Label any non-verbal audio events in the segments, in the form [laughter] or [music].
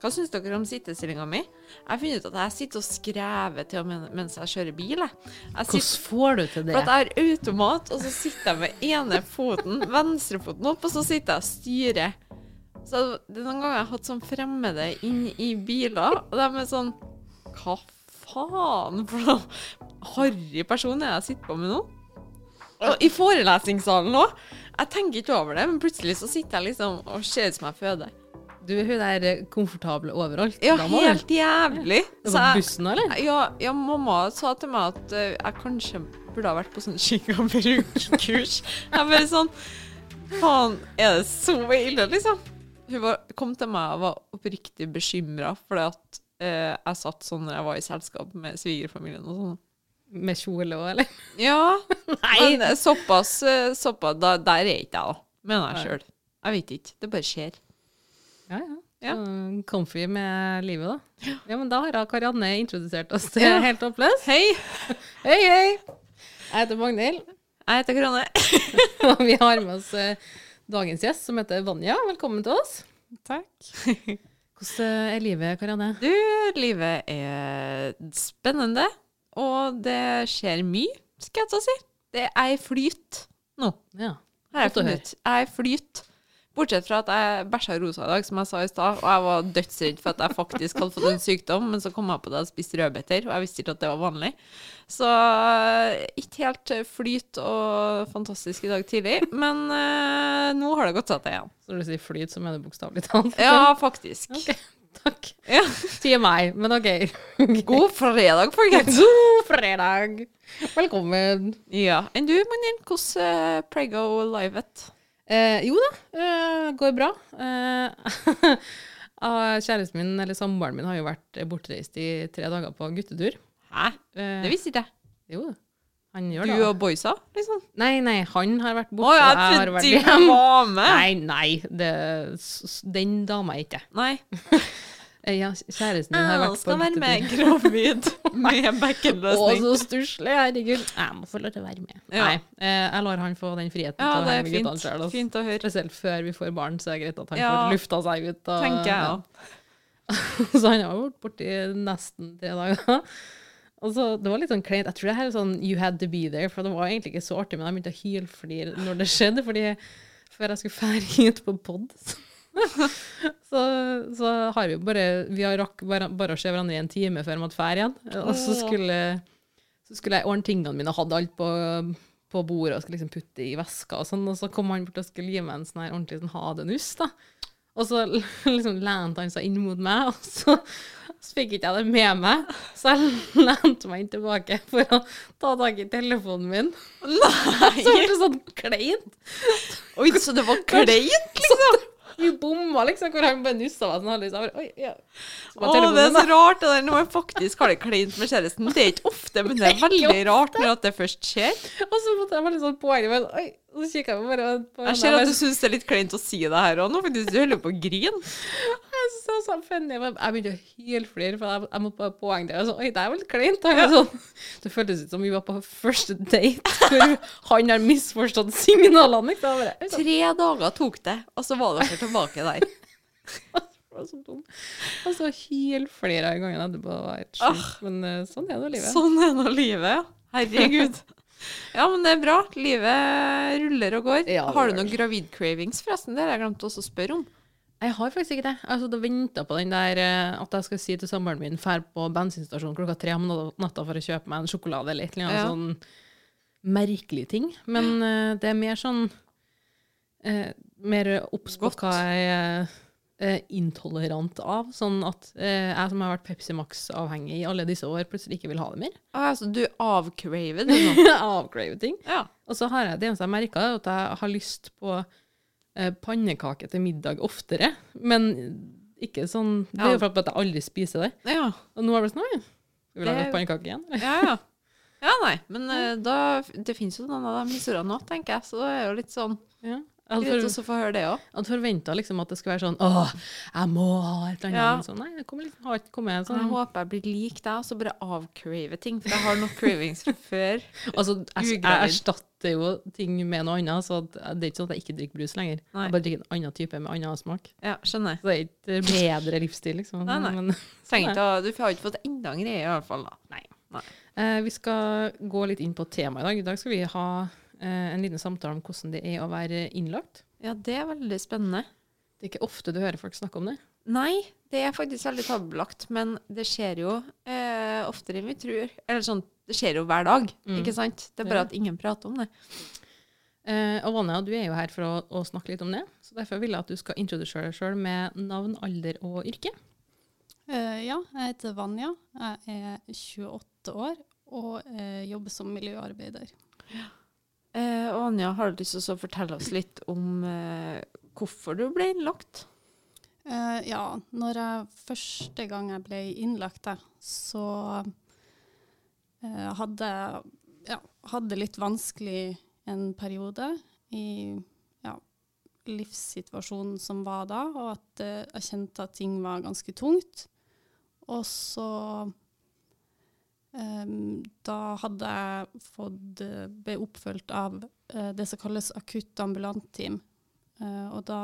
Hva syns dere om sittestillinga mi? Jeg har funnet ut at jeg sitter og skrever til og mens jeg kjører bil. Jeg. Jeg Hvordan sitter, får du til det? for at jeg har automat, og så sitter jeg med ene foten, venstrefoten opp, og så sitter jeg og styrer. Så det er noen ganger jeg har hatt sånn fremmede inn i biler, og de er sånn Hva faen [laughs] for noe harry person er jeg sitter på med nå? Og I forelesningssalen òg. Jeg tenker ikke over det, men plutselig så sitter jeg liksom og ser ut som jeg føder. Du hun er komfortabel overalt. Ja, helt jævlig. Det var bussen, eller? ja, ja, mamma sa til meg at eh, jeg kanskje burde ha vært på sånn [laughs] skikk og bruk-kurs. Jeg bare sånn Faen, er det så ille, liksom? Hun var, kom til meg og var oppriktig bekymra fordi at eh, jeg satt sånn når jeg var i selskap med svigerfamilien og sånn. Med kjole òg, eller? [laughs] Ja, [laughs] men eh, såpass, eh, såpass da, Der er ikke jeg, da. Mener jeg sjøl. Jeg vet ikke. Det bare skjer. Ja, ja. Ja. Så comfy med livet, da. Ja, men da har Karianne introdusert oss til. Helt håpløs. Hei, [laughs] Hei, hei! Jeg heter Magnhild, jeg heter Karianne. [laughs] og vi har med oss eh, dagens gjest, som heter Vanja. Velkommen til oss. Takk. [laughs] Hvordan eh, er livet, Karianne? Du, livet er spennende, og det skjer mye, skal jeg ta si. Det er i flyt nå. Ja. Jeg funnet ut. Jeg er flyt. Bortsett fra at jeg bæsja rosa i dag, som jeg sa i stad, og jeg var dødsredd for at jeg faktisk hadde fått en sykdom, men så kom jeg på det og spiste rødbeter, og jeg visste ikke at det var vanlig. Så eh, ikke helt flyt og fantastisk i dag tidlig, men uh, nå har det gått seg til igjen. Så når du sier flyt, så mener du bokstavelig talt? Ja, faktisk. Okay. takk. Ja. Sier meg, men OK. God fredag, folkens. [laughs] God fredag! Velkommen. Ja. Enn du, Magnhild? Hvordan uh, prego livet? Eh, jo da, eh, går bra. Eh, [laughs] ah, kjæresten min, eller samboeren min, har jo vært bortreist i tre dager på guttetur. Hæ? Eh, Det visste ikke jeg. Jo, han gjør Du det. og boysa, liksom? Nei, nei, han har vært borte, jeg og jeg har vært hjemme. Nei, nei, det, den dama er ikke. Nei. [laughs] Ja, kjæresten din har vært på skal være med gravid [laughs] med Å, så stusslig, herregud. Jeg må få lov til å være med. Ja. Nei, eh, jeg lar han få den friheten Ja, til å være med guttene fint. selv. altså. Fint å høre. Spesielt før vi får barn, så er det greit at han Ja. får lufta seg ut. Og, Tenker jeg ja. [laughs] òg. Så han har vært borte i nesten tre dager. [laughs] Og så, Det var litt sånn kleint. Jeg tror det her er sånn you had to be there, for det var egentlig ikke så artig, men jeg begynte å hylflire når det skjedde, fordi før jeg skulle fære hit på pod, så, så har vi bare Vi har rakk bare, bare å se hverandre i en time før vi måtte fære igjen. Og så skulle, så skulle jeg ordne tingene mine, hadde alt på, på bordet og skulle liksom putte i veska og sånn, og så kom han bort og skulle gi meg en sånn her ordentlig sånn ha det-nuss, da. Og så [laughs] liksom lente han seg inn mot meg, og så, så fikk ikke jeg det med meg. Så jeg lente meg inn tilbake for å ta tak i telefonen min. Nei! [laughs] Så ble det sånn kleint. Oi, så det var kleint, liksom? [laughs] Vi bomma liksom, hvor han bare nussa meg sånn. halvvis. Oi, ja. Så Åh, det er så rart det der når man faktisk har det kleint med kjæresten. Det er ikke ofte, men det er [laughs] veldig rart når det først skjer. Og så måtte jeg bare sånn poeng. Oi, så kikker jeg bare på Jeg ser at du syns det er litt kleint å si det her òg nå, faktisk. Du holder på å grine. [laughs] Jeg så funny. Jeg begynte å hylflire, for jeg, jeg måtte bare poeng det. Oi, det er vel kleint. Ja. Sånn, [laughs] det føltes ut som vi var på første date, [laughs] hvor han har misforstått signalene. Bare, Tre dager tok det, og så var dere tilbake der. det var så dum. Og så hylflira jeg gangen etterpå. Det var helt sjukt. Men eh, sånn er det livet. Sånn er nå livet, ja. Herregud. Ja, men det er bra. Livet ruller og går. Ja, har du noen gravid-cravings, forresten? Det har jeg glemt også å spørre om. Jeg har faktisk ikke det. Jeg har altså, venta på den der eh, at jeg skal si til samboeren min drar på bensinstasjonen klokka tre om natta- for å kjøpe meg en sjokolade eller et eller annet Ja. sånn merkelig ting. Men uh, det er mer sånn uh, Mer obs på hva jeg er eh, intolerant av. Sånn at eh, jeg som har vært Pepsi Max-avhengig i alle disse år, plutselig ikke vil ha det mer. Ah, altså, du avcraver det nå? [laughs] avcraver ting. Ja. Og så har jeg det eneste jeg merka, er at jeg har lyst på eh, pannekake til middag oftere. Men ikke sånn Det er jo for at jeg aldri spiser det. Ja. Og nå er det sånn Oi, skal vi lage Det- pannekake igjen? [laughs] Ja, ja. Ja, nei, men uh, da Det finnes jo noen av de historiene nå, tenker jeg, så det er jo litt sånn Ja. Jeg Greit å få høre det òg. jeg hadde forventa liksom at det skulle være sånn Åh, jeg må ha et eller annet. Ja. Sånn, nei, det kommer liksom, har ikke kommet sånn. Jeg håper jeg blir lik deg, og så bare avcrave ting. For jeg har nok cravings fra før. [laughs] Altså, jeg, jeg erstatter jo ting med noe annet, så det er ikke sånn at jeg ikke drikker brus lenger. Nei. Jeg bare drikker en annen type med annen smak. Ja, skjønner. Så det er ikke [laughs] bedre livsstil, liksom. Nei, nei. Men, ikke å, du har ikke fått enda en greie, i hvert fall. da. Nei. Nei. Eh, vi skal gå litt inn på temaet i dag. I dag skal vi ha en liten samtale om hvordan det er å være innlagt. Ja, det er veldig spennende. Det er ikke ofte du hører folk snakke om det. Nei, det er faktisk veldig tabubelagt, men det skjer jo eh, oftere enn vi tror. Eller sånn, det skjer jo hver dag, Mm. ikke sant? Det er bare ja. at ingen prater om det. Eh, og Vanja, du er jo her for å, å snakke litt om det, så derfor vil jeg at du skal introdusere deg sjøl med navn, alder og yrke. Eh, ja, jeg heter Vanja. Jeg er 28 år og eh, jobber som miljøarbeider. Eh, og Anja, har du lyst til å fortelle oss litt om eh, hvorfor du ble innlagt? Eh, ja, når jeg første gang jeg ble innlagt, der, så eh, hadde jeg ja, hadde litt vanskelig en periode i ja, livssituasjonen som var da, og at eh, jeg kjente at ting var ganske tungt. Og så da hadde jeg fått eh, ble oppfølgt av eh, det som kalles akutt ambulantteam. Eh, og da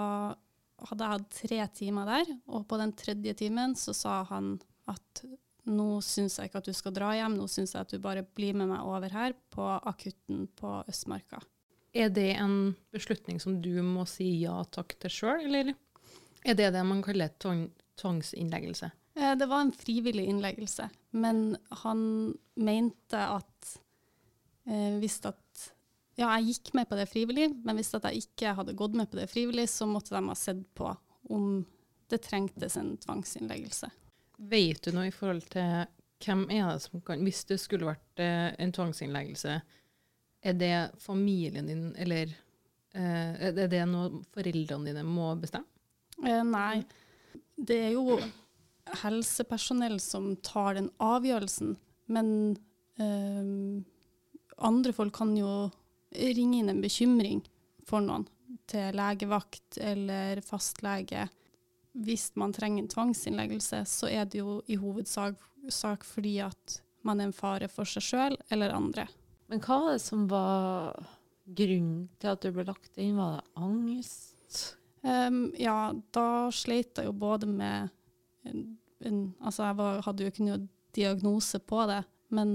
hadde jeg hatt tre timer der, og på den tredje timen så sa han at nå syns jeg ikke at du skal dra hjem, nå syns jeg at du bare blir med meg over her på akutten på Østmarka. Er det en beslutning som du må si ja takk til sjøl, eller er det det man kaller tvang, tvangsinnleggelse? Eh, Det var en frivillig innleggelse, men han mente at eh, hvis at Ja, jeg gikk med på det frivillig, men hvis at jeg ikke hadde gått med på det frivillig, så måtte de ha sett på om det trengtes en tvangsinnleggelse. Vet du noe i forhold til hvem er det som kan Hvis det skulle vært eh, en tvangsinnleggelse, er det familien din, eller eh, er det noe foreldrene dine må bestemme? Eh, nei, det er jo helsepersonell som tar den avgjørelsen, men eh, andre folk kan jo ringe inn en bekymring for noen til legevakt eller fastlege. Hvis man trenger en tvangsinnleggelse, så er det jo i hovedsak sak fordi at man er en fare for seg sjøl eller andre. Men hva var det som var grunnen til at du ble lagt inn? Var det angst? Um, ja, da sleit jeg jo både med en, Altså, jeg var, hadde jo ikke noe diagnose på det, men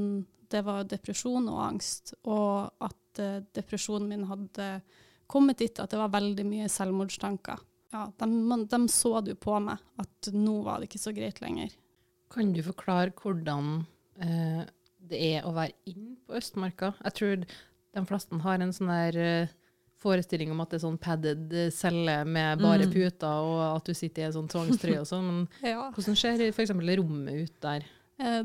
det var depresjon og angst. Og at uh, depresjonen min hadde kommet dit at det var veldig mye selvmordstanker. Ja, de, så jo på meg, at nå var det ikke så greit lenger. Kan du forklare hvordan uh, det er å være inn på Østmarka? Jeg tror de fleste har en sånn der eh, forestilling om at det er sånn padded eh, celle med bare Mm. puter, og at du sitter i en sånn tvangstrøye og sånn. Men [laughs] Ja. hvordan ser f.eks. rommet ut der? Eh,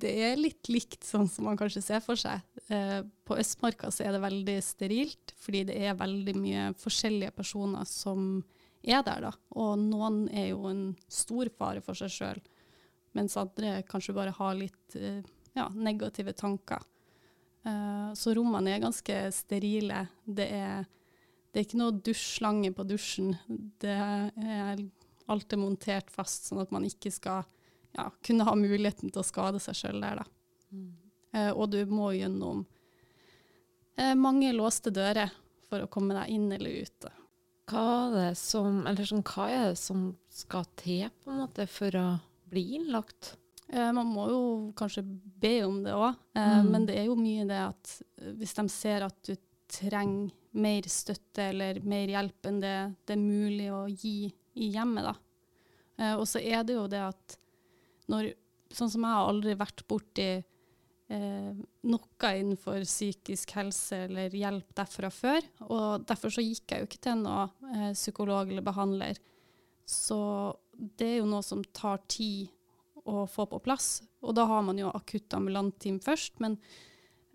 Det er litt likt sånn som man kanskje ser for seg. Eh, På Østmarka så er det veldig sterilt, fordi det er veldig mye forskjellige personer som er der, da. Og noen er jo en stor fare for seg sjøl, mens andre kanskje bare har litt ja, negative tanker. Så rommene er ganske sterile. Det er, det er ikke noe dusjslange på dusjen. Det er alt er montert fast, sånn at man ikke skal ja, kunne ha muligheten til å skade seg sjøl der, da. Eh, og du må gjennom eh, mange låste dører for å komme deg inn eller ut. Hva er det som, eller sånn, hva er det som skal til på en måte for å bli innlagt? Eh, man må jo kanskje be om det òg, eh, Mm. men det er jo mye det at hvis de ser at du trenger mer støtte eller mer hjelp enn det det er mulig å gi i hjemmet, da. Eh, og så er det jo det at når Sånn som jeg har aldri vært borti eh, noe innenfor psykisk helse eller hjelp derfra før, og derfor så gikk jeg jo ikke til noe eh, psykolog eller behandler. Så det er jo noe som tar tid å få på plass. Og da har man jo akutt ambulantteam først, men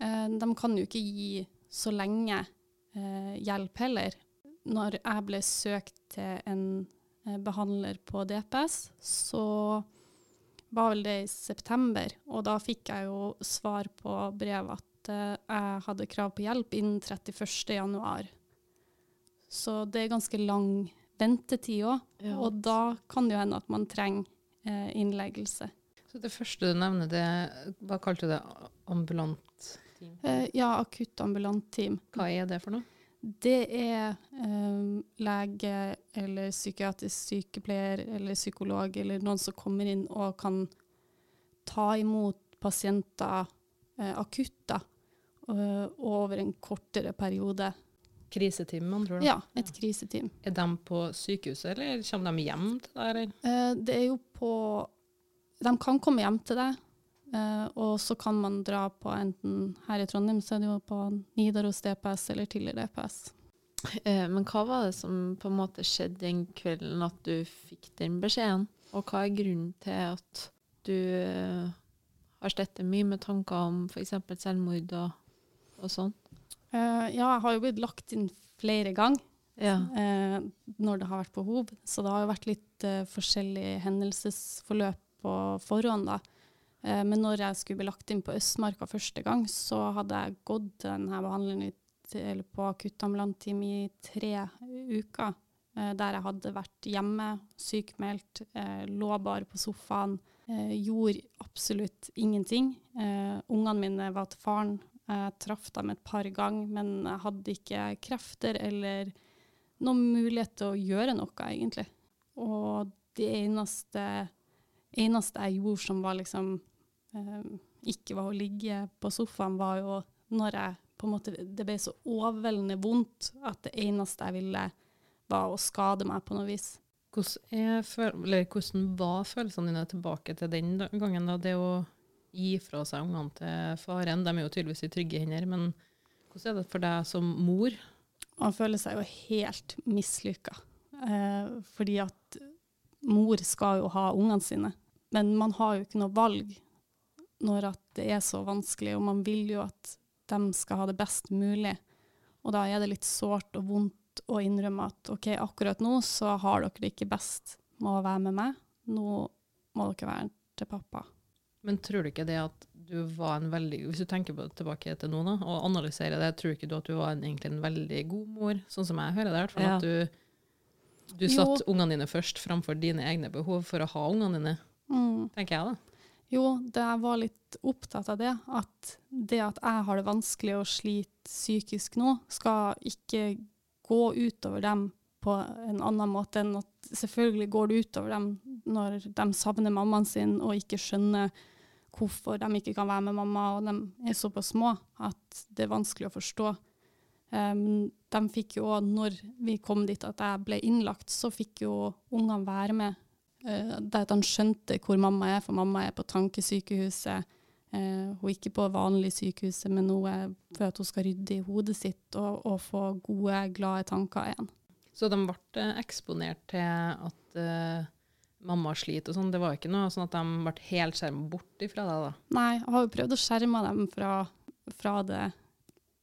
eh, de kan jo ikke gi så lenge eh, hjelp heller. Når jeg ble søkt til en eh, behandler på DPS, så var vel det i september, og da fikk jeg jo svar på brev at eh, jeg hadde krav på hjelp innen 31. januar. Så det er ganske lang ventetid òg. Ja. Og da kan det jo hende at man trenger eh, innleggelse. Så det første du nevner, det, hva kalte du det? Ambulant team? Eh, ja, akuttambulant team. Hva er det for noe? Det er eh, lege eller psykiatrisk sykepleier eller psykolog eller noen som kommer inn og kan ta imot pasienter eh, akutt da, eh, over en kortere periode. Kriseteam, med andre ord? Ja, et kriseteam. Er de på sykehuset, eller kommer de hjem til deg? Eh, det er jo på De kan komme hjem til deg, eh, og så kan man dra på enten her i Trondheim, så er det jo på Nidaros DPS eller tidligere DPS. Eh, Men hva var det som på en måte skjedde den kvelden at du fikk den beskjeden? Og hva er grunnen til at du eh, har slettet mye med tanker om f.eks. selvmord og, og sånn? Eh, ja, jeg har jo blitt lagt inn flere ganger. Ja. eh, når det har vært behov. Så det har jo vært litt forskjellig hendelsesforløp på forhånd. da. Eh, men når jeg skulle bli lagt inn på Østmarka første gang, så hadde jeg gått denne behandlingen på akuttambulanteam i tre uker. Eh, der jeg hadde vært hjemme, sykmeldt, eh, lå bare på sofaen. Gjorde absolutt ingenting. Ungene mine var til faren. Jeg traff dem et par ganger, men jeg hadde ikke krefter eller noen mulighet til å gjøre noe, egentlig. Og det eneste, eneste jeg gjorde som var liksom ikke var å ligge på sofaen, var jo når jeg på en måte Det ble så overveldende vondt at det eneste jeg ville, var å skade meg på noe vis. Hvordan, er, eller hvordan var følelsene dine tilbake til den gangen? da, Det å gi fra seg ungene til faren? De er jo tydeligvis i trygge hender, men hvordan er det for deg som mor? Man føler seg jo helt mislykka. Eh, fordi at mor skal jo ha ungene sine. Men man har jo ikke noe valg når at det er så vanskelig, og man vil jo at de skal ha det best mulig. Og da er det litt sårt og vondt å innrømme at OK, akkurat nå så har dere det ikke best med å være med meg. Nå må dere være til pappa. Men tror du ikke det at du var en veldig Hvis du tenker på det tilbake til nå da, og analyserer det, tror ikke du at du var en, egentlig en veldig god mor, sånn som jeg hører det? For Ja. At du, du satte ungene dine først framfor dine egne behov for å ha ungene dine, Mm. tenker jeg da. Jo, det jeg var litt opptatt av det. At det at jeg har det vanskelig og sliter psykisk nå, skal ikke gå utover dem på en annen måte enn at selvfølgelig går det utover dem når de savner mammaen sin og ikke skjønner hvorfor de ikke kan være med mamma, og de er såpass små at det er vanskelig å forstå. Um, de fikk jo òg, når vi kom dit at jeg ble innlagt, så fikk jo ungene være med det at han skjønte hvor mamma er, for mamma er på tankesykehuset. Eh, hun er ikke på vanlig sykehuset, men hun er for at hun skal rydde i hodet sitt og, og få gode, glade tanker igjen. Så de ble eh, eksponert til at uh, mamma sliter og sånn. Det var ikke noe sånn at de ble helt skjermet bort ifra deg da. Nei, jeg har jo prøvd å skjerme dem fra, fra det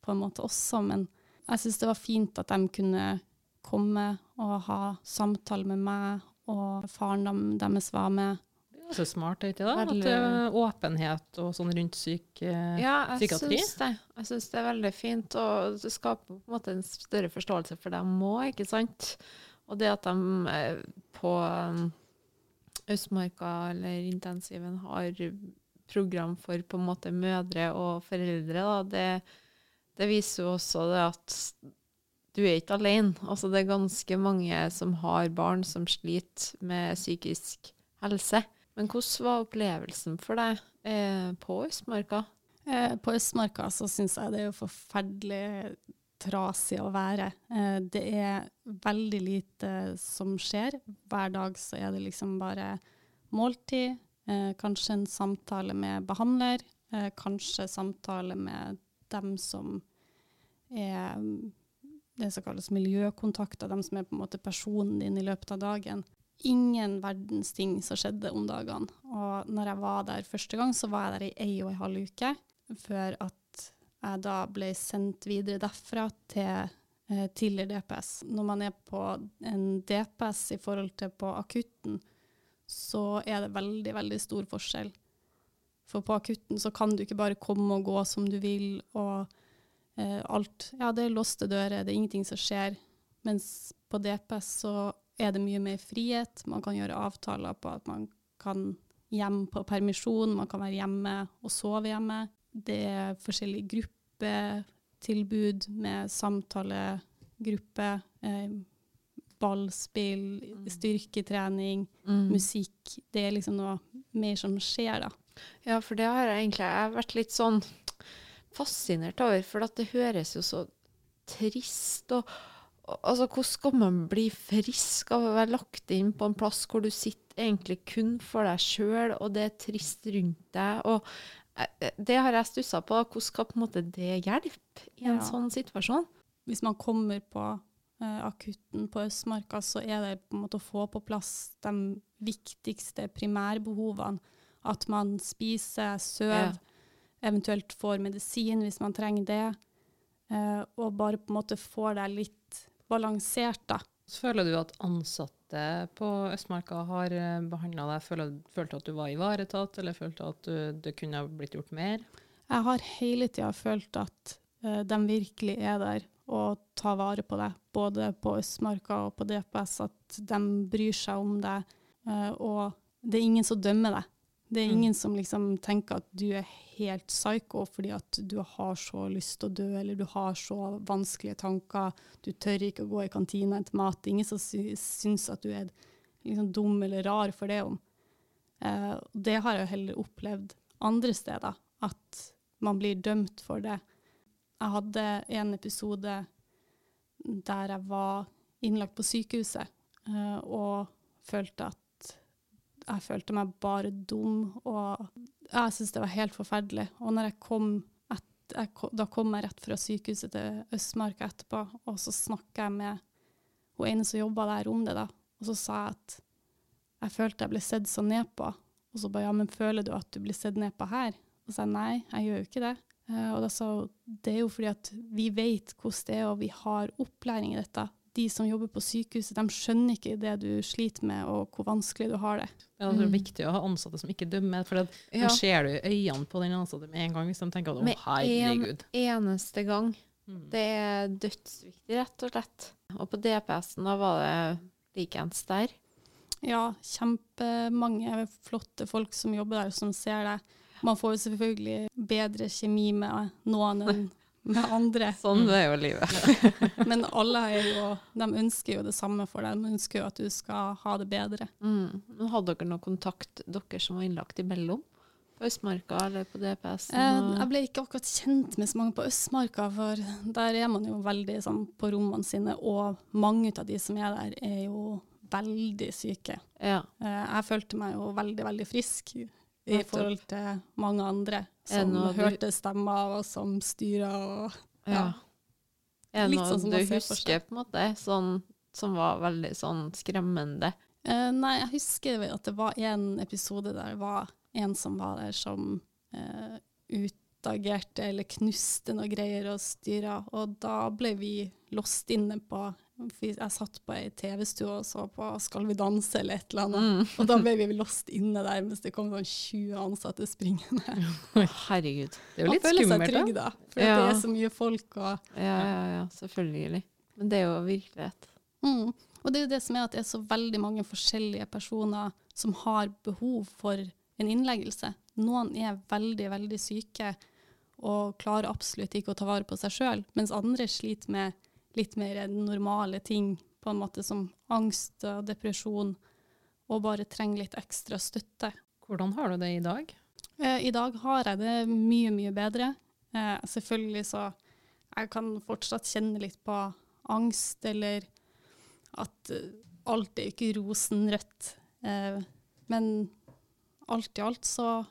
på en måte også, men jeg syns det var fint at de kunne komme og ha samtale med meg, og faren dem, deres var med. Det er så smart, er ikke det? At Veldig- eh, åpenhet og sånn rundt syk eh, Ja, jeg psykiatri? syns det. Jeg syns det er veldig fint, og det skaper på en måte en større forståelse for dem òg, ikke sant. Og det at de eh, på um, Østmarka eller intensiven har program for på en måte mødre og foreldre, da, det, det viser jo også det at du er ikke alene. Altså, det er ganske mange som har barn som sliter med psykisk helse. Men hvordan var opplevelsen for deg eh, på Østmarka? Eh, på Østmarka så syns jeg det er jo forferdelig trasig å være. Eh, det er veldig lite som skjer. Hver dag så er det liksom bare måltid, eh, kanskje en samtale med behandler, eh, kanskje samtale med dem som er det som kalles miljøkontakter, dem som er på en måte personen din i løpet av dagen. Ingen verdens ting som skjedde om dagene. Og når jeg var der første gang, så var jeg der i ei og ei halv uke, før at jeg da ble sendt videre derfra til eh, tidligere DPS. Når man er på en DPS i forhold til på akutten, så er det veldig, veldig stor forskjell. For på akutten så kan du ikke bare komme og gå som du vil, og eh, alt Ja, det er låste dører, det er ingenting som skjer. Mens på DPS så er det mye mer frihet. Man kan gjøre avtaler på at man kan hjem på permisjon, man kan være hjemme og sove hjemme. Det er forskjellige gruppetilbud med samtalegruppe, eh, ballspill, Mm. styrketrening, Mm. musikk. Det er liksom noe mer som skjer, da. Ja, for det har jeg egentlig jeg har vært litt sånn fascinert over, for at det høres jo så trist og Altså, hvordan skal man bli frisk av å være lagt inn på en plass hvor du sitter egentlig kun for deg sjøl, og det er trist rundt deg, og eh, det har jeg stussa på. Hvordan skal på en måte det hjelpe i en Ja. sånn situasjon? Hvis man kommer på uh, akutten på Østmarka, så er det på en måte å få på plass de viktigste primærbehovene. At man spiser, sover, eventuelt får medisin hvis man trenger det. eh, og bare på en måte får det litt balansert, da. Føler du at ansatte på Østmarka har behandla deg? Føler, følte at du var ivaretatt, eller følte at du, det kunne blitt gjort mer? Jeg har hele tida følt at eh, de virkelig er der og tar vare på deg, både på Østmarka og på DPS, at de bryr seg om deg. eh, og det er ingen som dømmer deg. Det er Mm. ingen som liksom tenker at du er helt psycho fordi at du har så lyst til å dø, eller du har så vanskelige tanker, du tør ikke å gå i kantina etter mat. Det er ingen som sy syns at du er liksom dum eller rar for det om. Eh, det har jeg heller opplevd andre steder, at man blir dømt for det. Jeg hadde en episode der jeg var innlagt på sykehuset eh, og følte at jeg følte meg bare dum, og jeg syntes det var helt forferdelig. Og jeg kom et, jeg, da kom jeg rett fra sykehuset til Østmarka etterpå, og så snakka jeg med hun ene som jobba der om det, da. Og så sa jeg at jeg følte jeg ble sett så ned på. Og så ba ja, men føler du at du blir sett ned på her? Og så sa jeg nei, jeg gjør jo ikke det. Eh, og da sa hun det er jo fordi at vi vet hvordan det er, og vi har opplæring i dette. De som jobber på sykehuset, de skjønner ikke det du sliter med, og hvor vanskelig du har det. Det er Mm. viktig å ha ansatte som ikke dømmer, for da Ja. ser du øynene på den ansatte med en gang hvis de tenker at å, Med herregud. en eneste gang. Mm. Det er dødsviktig, rett og slett. Og på DPS-en da var det likeens der. Ja, kjempemange flotte folk som jobber der, som ser det. Man får jo selvfølgelig bedre kjemi med noen enn [laughs] med andre. Sånn er jo livet. Men alle er jo, de ønsker jo det samme for deg. De ønsker jo at du skal ha det bedre. Mm. Men Hadde dere noe kontakt, dere som var innlagt imellom? På Østmarka eller på DPS-en? Eh, og- jeg ble ikke akkurat kjent med så mange på Østmarka, for der er man jo veldig sånn, på rommene sine, og mange av de som er der, er jo veldig syke. ja. Eh, jeg følte meg jo veldig, veldig frisk i forhold til mange andre som hørte stemmer og som styra og ja. Er det noe sånn du husker, på en måte, sånn, som var veldig sånn skremmende? Eh, nei, jeg husker at det var en episode der det var en som var der som eh, utagerte eller knuste noe greier og styra, og da ble vi låst inne på Jeg satt på ei TV-stue og så på Skal vi danse eller et eller annet, Mm. og da ble vi låst inne der mens det kom sånn 20 ansatte springende. [laughs] Herregud. Det er jo Man føler seg trygg da. da, for ja. det er så mye folk og Ja, ja, ja, selvfølgelig. Men det er jo virkelighet. Mm. Og det er jo det som er at det er så veldig mange forskjellige personer som har behov for en innleggelse. Noen er veldig, veldig syke og klarer absolutt ikke å ta vare på seg sjøl, mens andre sliter med litt mer normale ting, på en måte som angst og depresjon, og bare trenger litt ekstra støtte. Hvordan har du det i dag? Eh, I dag har jeg det mye, mye bedre. Eh, selvfølgelig så Jeg kan fortsatt kjenne litt på angst, eller at eh, alt er ikke rosenrødt. Men alt i alt så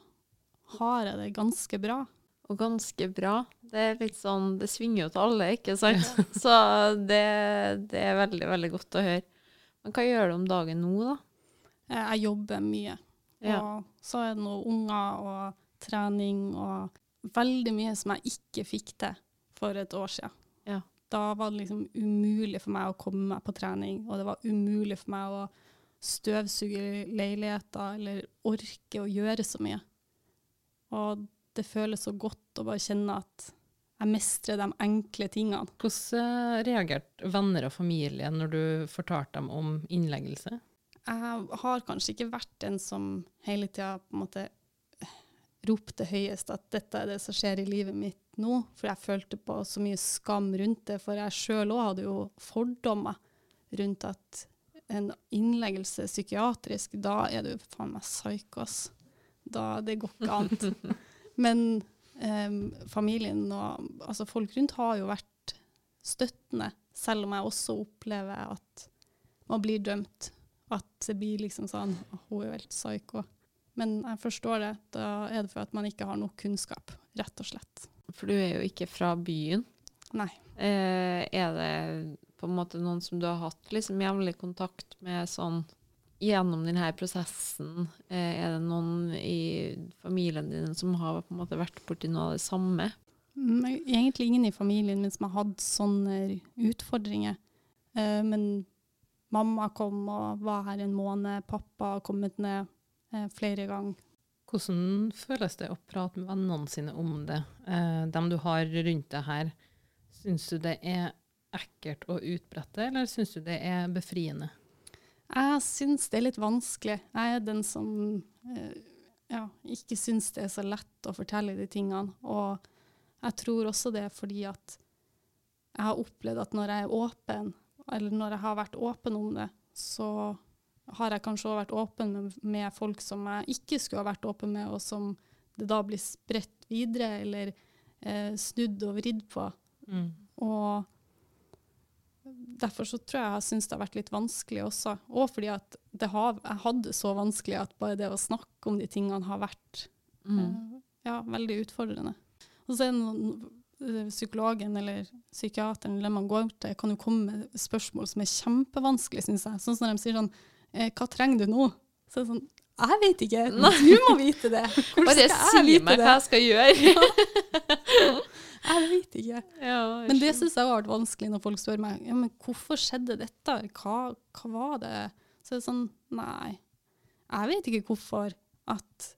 har jeg det ganske bra. Og ganske bra. Det er litt sånn Det svinger jo til alle, ikke sant? [laughs] Så det, det er veldig, veldig godt å høre. Men hva gjør du om dagen nå, da? Eh, jeg jobber mye. Ja. Og så er det noe unger og trening og veldig mye som jeg ikke fikk til for et år siden. Ja. Da var det liksom umulig for meg å komme meg på trening, og det var umulig for meg å støvsuge leiligheter eller orke å gjøre så mye. Og det føles så godt å bare kjenne at jeg mestrer de enkle tingene. Hvordan eh, reagerte venner og familie når du fortalte dem om innleggelse? Jeg har kanskje ikke vært den som hele tida på en måte ropte høyest at dette er det som skjer i livet mitt nå, for jeg følte på så mye skam rundt det. For jeg sjøl òg hadde jo fordommer rundt at en innleggelse psykiatrisk, da er du faen meg psykos. Da, det går ikke an. [laughs] Men familien og altså folk rundt har jo vært støttende, selv om jeg også opplever at man blir dømt. At det blir liksom sånn Hun er jo helt psyko. Men jeg forstår det. Da er det for at man ikke har nok kunnskap, rett og slett. For du er jo ikke fra byen. Nei. Eh, er det på en måte noen som du har hatt liksom jevnlig kontakt med sånn gjennom denne prosessen? Eh, er det noen i familien din som har på en måte vært borti noe av det samme? Egentlig ingen i familien min som har hatt sånne utfordringer. Eh, men mamma kom og var her en måned. Pappa har kommet ned eh, flere ganger. Hvordan føles det å prate med vennene sine om det? Eh, dem du har rundt deg her, syns du det er ekkelt å utbrette, eller syns du det er befriende? Jeg syns det er litt vanskelig. Jeg er den som eh, ja, ikke syns det er så lett å fortelle de tingene. Og jeg tror også det er fordi at jeg har opplevd at når jeg er åpen, eller når jeg har vært åpen om det, så har jeg kanskje også vært åpen med, med folk som jeg ikke skulle ha vært åpen med, og som det da blir spredt videre eller eh, snudd og vridd på. Og derfor så tror jeg jeg syns det har vært litt vanskelig også. Og fordi at det har, jeg hadde så vanskelig at bare det å snakke om de tingene har vært Mm. eh, ja, veldig utfordrende. Og så er det noen, eh, psykologen eller psykiateren eller man går til, kan jo komme med spørsmål som er kjempevanskelig, syns jeg. Sånn som når de sier sånn eh, 'Hva trenger du nå?' Så er det sånn Jeg vet ikke! Du må vite det! Hvordan Bare skal jeg si vite meg det? hva jeg skal gjøre. [laughs] Jeg vet ikke. Ja, Men det syns jeg har vært vanskelig når folk spør meg ja, men hvorfor skjedde dette, hva, hva var det? Så det er sånn nei, jeg vet ikke hvorfor at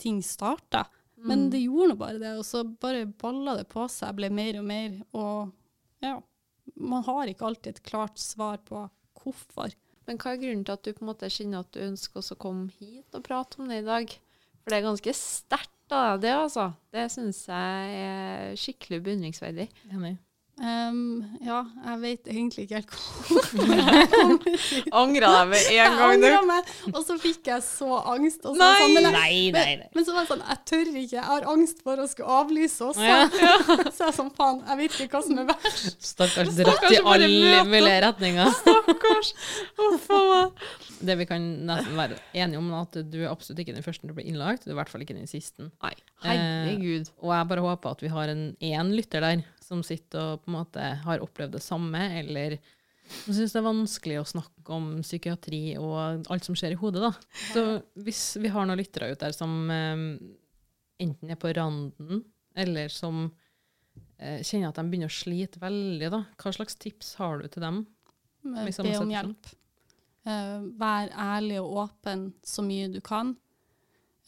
ting starta, men Mm. det gjorde nå bare det, og så bare balla det på seg, ble mer og mer, og ja, man har ikke alltid et klart svar på hvorfor. Men hva er grunnen til at du på en måte kjenner at du ønsker å komme hit og prate om det i dag? For det er ganske sterkt av det altså. Det syns jeg er skikkelig beundringsverdig. Enig. Ehm, ja, jeg vet egentlig ikke helt [laughs] hvorfor. Angra deg med en gang, du. meg, og så fikk jeg så angst. Og så var sånn, men jeg, Nei, nei, nei. Men så var det sånn, jeg tør ikke, jeg har angst for å skulle avlyse også. Ja. [laughs] Så jeg sånn, faen, jeg vet ikke hva som er verst. Stakkars dratt i alle mulige retninger. Stakkars. Huff a meg. Det vi kan nesten være enige om, er at du er absolutt ikke den første til å bli innlagt. Du er i hvert fall ikke den siste. Nei, herregud. Og jeg bare håper at vi har en én lytter der som sitter og på en måte har opplevd det samme, eller som syns det er vanskelig å snakke om psykiatri og alt som skjer i hodet. da. Så hvis vi har noen lyttere ut der som eh, enten er på randen, eller som eh, kjenner at de begynner å slite veldig, da, hva slags tips har du til dem? Men Be om hjelp. Uh, vær ærlig og åpen så mye du kan,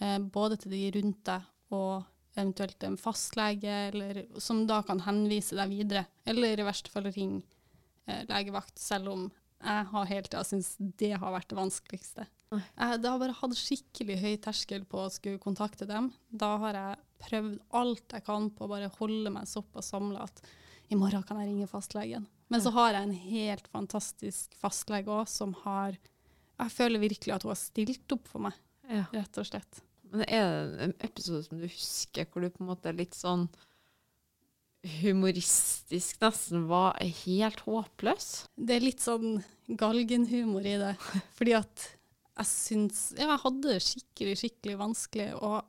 uh, både til de rundt deg og eventuelt en fastlege, eller, som da kan henvise deg videre. Eller i verste fall ring eh, legevakt, selv om jeg har hele tida syntes det har vært det vanskeligste. Jeg, det har bare hatt skikkelig høy terskel på å skulle kontakte dem. Da har jeg prøvd alt jeg kan på å bare holde meg såpass samla at i morgen kan jeg ringe fastlegen. Men så har jeg en helt fantastisk fastlege òg, som har Jeg føler virkelig at hun har stilt opp for meg, Ja. rett og slett. Men er det en episode som du husker hvor du på en måte er litt sånn humoristisk nesten var helt håpløs? Det er litt sånn galgenhumor i det. [laughs] Fordi at jeg syns Ja, jeg hadde det skikkelig, skikkelig vanskelig, og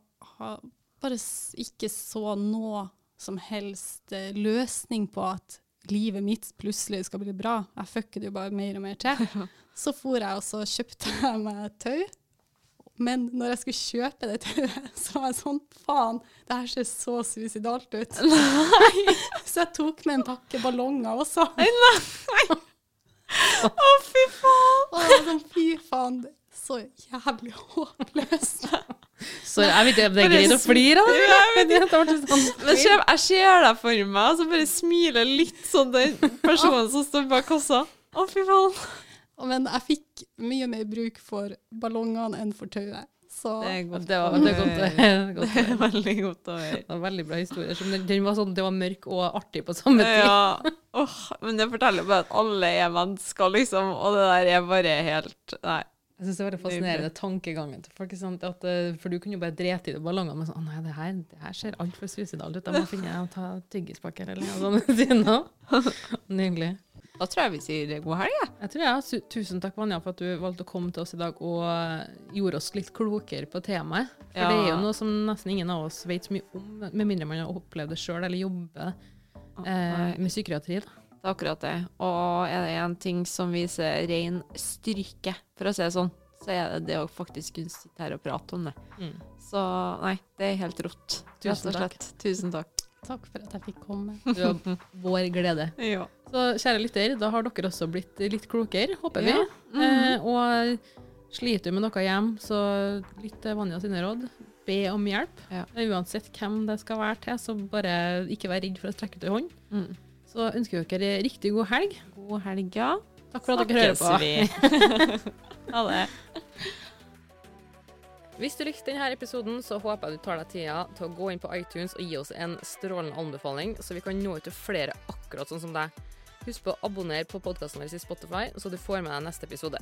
bare ikke så noe som helst eh, løsning på at livet mitt plutselig skal bli bra. Jeg fucker det jo bare mer og mer til. [laughs] Så for jeg og så kjøpte jeg meg tau. Men når jeg skulle kjøpe det tauet, [laughs] så var jeg sånn Faen, det her ser så suicidalt ut. [laughs] Nei. så jeg tok med en pakke ballonger også. Å, fy faen! Og sånn, fy faen, så jævlig håpløst. Så jeg vet ikke om det er greit å flire av det. Sånn Men jeg ser deg for meg, og så bare smiler litt sånn den personen som står bak kassa. Å, fy faen. Men jeg fikk mye mer bruk for ballongene enn for tauet. Så Det er godt. Det var, det er godt, å- det er godt. Det er [laughs] veldig godt å høre. Det var en veldig bra historie. Den, den var sånn, det var mørk og artig på samme tid. [laughs] Ja. Oh, men det forteller bare at alle er mennesker, liksom, og det der er bare helt Nei. Jeg synes det er veldig fascinerende tankegangen til folk. At, eh, for du kunne jo bare drete i de ballongene Men sånn Å nei, det her, det her ser altfor suicidalt ut. Da må [laughs] finne å ta tyggispakker eller noe sånt. Nydelig. Da tror jeg vi sier god helg, jeg. Jeg tror jeg, Tusen takk, Vanja, for at du valgte å komme til oss i dag og eh, gjorde oss litt klokere på temaet. For Ja. det er jo noe som nesten ingen av oss vet så mye om, med mindre man har opplevd det sjøl eller jobber eh, med psykiatri. Da. det er akkurat det. Og er det en ting som viser ren styrke, for å si det sånn, så er det det å faktisk kunne sitte her og prate om det. Mm. Så nei, det er helt rått. Tusen takk. Tusen takk. takk for at jeg fikk komme. Du er vår glede. [laughs] Ja. Så kjære lytter, da har dere også blitt litt klokere, håper vi. Ja. -hmm. Eh, og sliter du med noe hjem, så lytt til Vanja sine råd. Be om hjelp. Ja. Uansett hvem det skal være til, så bare ikke vær redd for å strekke ut ei hånd. Mm. Så ønsker vi dere riktig god helg. God helg, ja. Takk for at dere hører på. vi. [laughs] ha det. [laughs] Hvis du likte denne episoden, så håper jeg du tar deg tida til å gå inn på iTunes og gi oss en strålende anbefaling, så vi kan nå ut til flere akkurat sånn som deg. Husk på å abonnere på podkasten vår i Spotify, så du får med deg neste episode.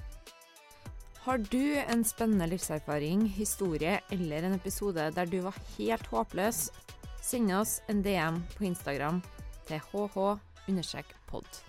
Har du en spennende livserfaring, historie eller en episode der du var helt håpløs, send oss en DM på Instagram til hh-pod.